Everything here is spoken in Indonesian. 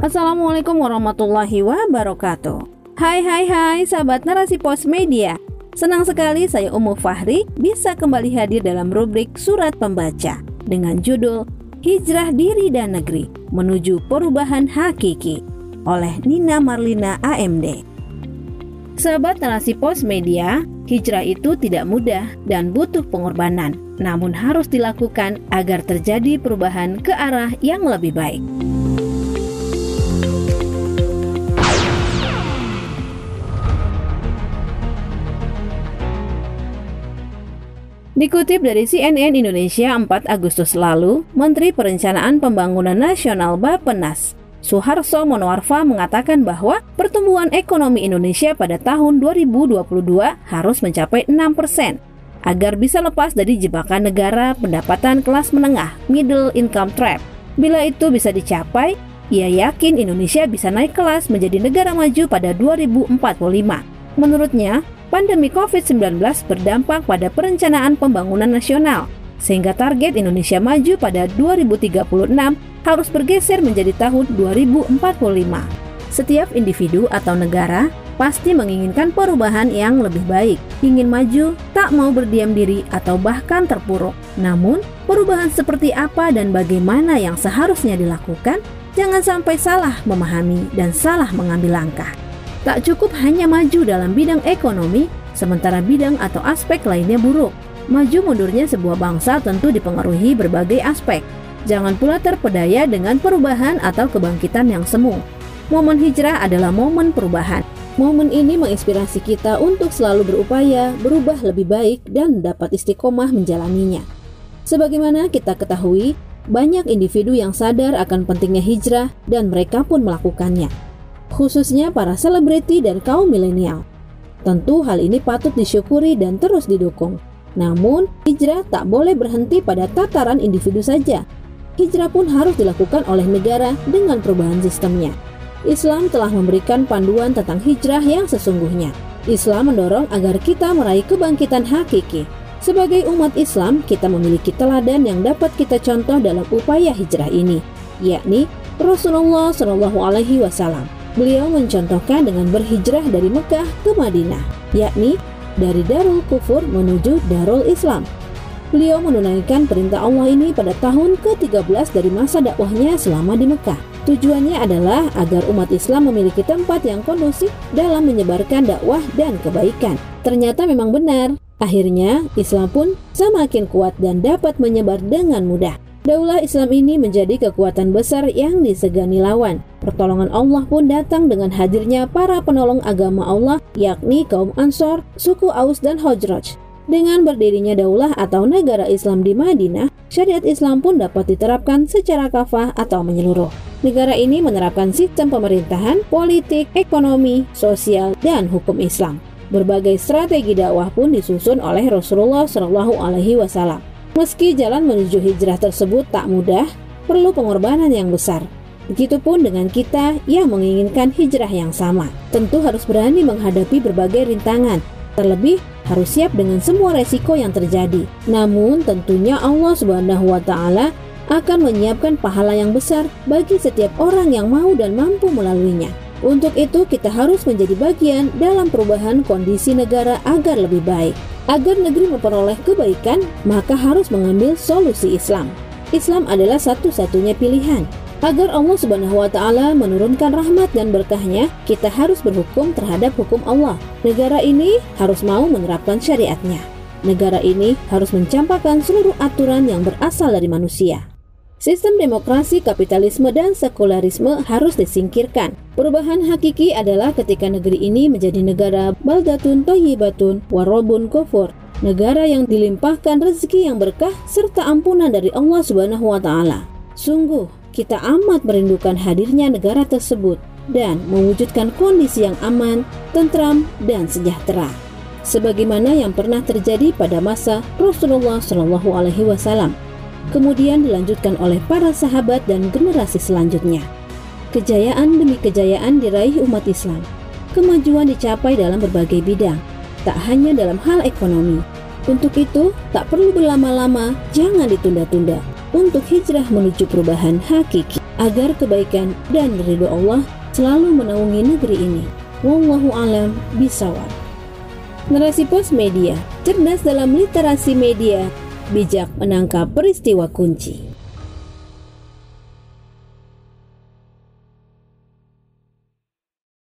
Assalamualaikum warahmatullahi wabarakatuh. Hai hai hai sahabat narasi pos media. Senang sekali saya Umu Fahri bisa kembali hadir dalam rubrik Surat Pembaca dengan judul Hijrah Diri dan Negeri Menuju Perubahan Hakiki oleh Nina Marlina AMD. Sahabat narasi pos media, hijrah itu tidak mudah dan butuh pengorbanan, namun harus dilakukan agar terjadi perubahan ke arah yang lebih baik. Dikutip dari CNN Indonesia 4 Agustus lalu, Menteri Perencanaan Pembangunan Nasional Bappenas, Suharso Monoarfa mengatakan bahwa pertumbuhan ekonomi Indonesia pada tahun 2022 harus mencapai 6% agar bisa lepas dari jebakan negara pendapatan kelas menengah middle income trap. Bila itu bisa dicapai, ia yakin Indonesia bisa naik kelas menjadi negara maju pada 2045. Menurutnya, pandemi COVID-19 berdampak pada perencanaan pembangunan nasional, sehingga target Indonesia maju pada 2036 harus bergeser menjadi tahun 2045. Setiap individu atau negara pasti menginginkan perubahan yang lebih baik, ingin maju, tak mau berdiam diri atau bahkan terpuruk. Namun, perubahan seperti apa dan bagaimana yang seharusnya dilakukan, jangan sampai salah memahami dan salah mengambil langkah. Tak cukup hanya maju dalam bidang ekonomi, sementara bidang atau aspek lainnya buruk. Maju mundurnya sebuah bangsa tentu dipengaruhi berbagai aspek. Jangan pula terpedaya dengan perubahan atau kebangkitan yang semu. Momen hijrah adalah momen perubahan. Momen ini menginspirasi kita untuk selalu berupaya berubah lebih baik dan dapat istiqomah menjalaninya. Sebagaimana kita ketahui, banyak individu yang sadar akan pentingnya hijrah dan mereka pun melakukannya khususnya para selebriti dan kaum milenial. Tentu hal ini patut disyukuri dan terus didukung. Namun, hijrah tak boleh berhenti pada tataran individu saja. Hijrah pun harus dilakukan oleh negara dengan perubahan sistemnya. Islam telah memberikan panduan tentang hijrah yang sesungguhnya. Islam mendorong agar kita meraih kebangkitan hakiki. Sebagai umat Islam, kita memiliki teladan yang dapat kita contoh dalam upaya hijrah ini, yakni Rasulullah Wasallam. Beliau mencontohkan dengan berhijrah dari Mekah ke Madinah, yakni dari Darul Kufur menuju Darul Islam. Beliau menunaikan perintah Allah ini pada tahun ke-13 dari masa dakwahnya selama di Mekah. Tujuannya adalah agar umat Islam memiliki tempat yang kondusif dalam menyebarkan dakwah dan kebaikan. Ternyata memang benar. Akhirnya, Islam pun semakin kuat dan dapat menyebar dengan mudah. Daulah Islam ini menjadi kekuatan besar yang disegani lawan. Pertolongan Allah pun datang dengan hadirnya para penolong agama Allah, yakni kaum Ansor, suku Aus dan Hojroj. Dengan berdirinya daulah atau negara Islam di Madinah, syariat Islam pun dapat diterapkan secara kafah atau menyeluruh. Negara ini menerapkan sistem pemerintahan, politik, ekonomi, sosial, dan hukum Islam. Berbagai strategi dakwah pun disusun oleh Rasulullah Shallallahu Alaihi Wasallam. Meski jalan menuju hijrah tersebut tak mudah, perlu pengorbanan yang besar. Begitupun dengan kita yang menginginkan hijrah yang sama. Tentu harus berani menghadapi berbagai rintangan, terlebih harus siap dengan semua resiko yang terjadi. Namun tentunya Allah Subhanahu wa taala akan menyiapkan pahala yang besar bagi setiap orang yang mau dan mampu melaluinya. Untuk itu kita harus menjadi bagian dalam perubahan kondisi negara agar lebih baik. Agar negeri memperoleh kebaikan, maka harus mengambil solusi Islam. Islam adalah satu-satunya pilihan. Agar Allah Subhanahu wa taala menurunkan rahmat dan berkahnya, kita harus berhukum terhadap hukum Allah. Negara ini harus mau menerapkan syariatnya. Negara ini harus mencampakkan seluruh aturan yang berasal dari manusia. Sistem demokrasi, kapitalisme, dan sekularisme harus disingkirkan. Perubahan hakiki adalah ketika negeri ini menjadi negara baldatun toyibatun warobun kofur, negara yang dilimpahkan rezeki yang berkah serta ampunan dari Allah Subhanahu wa taala. Sungguh, kita amat merindukan hadirnya negara tersebut dan mewujudkan kondisi yang aman, tentram, dan sejahtera. Sebagaimana yang pernah terjadi pada masa Rasulullah Shallallahu alaihi wasallam kemudian dilanjutkan oleh para sahabat dan generasi selanjutnya. Kejayaan demi kejayaan diraih umat Islam. Kemajuan dicapai dalam berbagai bidang, tak hanya dalam hal ekonomi. Untuk itu, tak perlu berlama-lama, jangan ditunda-tunda. Untuk hijrah menuju perubahan hakiki agar kebaikan dan ridho Allah selalu menaungi negeri ini. Wallahu alam bisawab. Narasi pos media, cerdas dalam literasi media, bijak menangkap peristiwa kunci.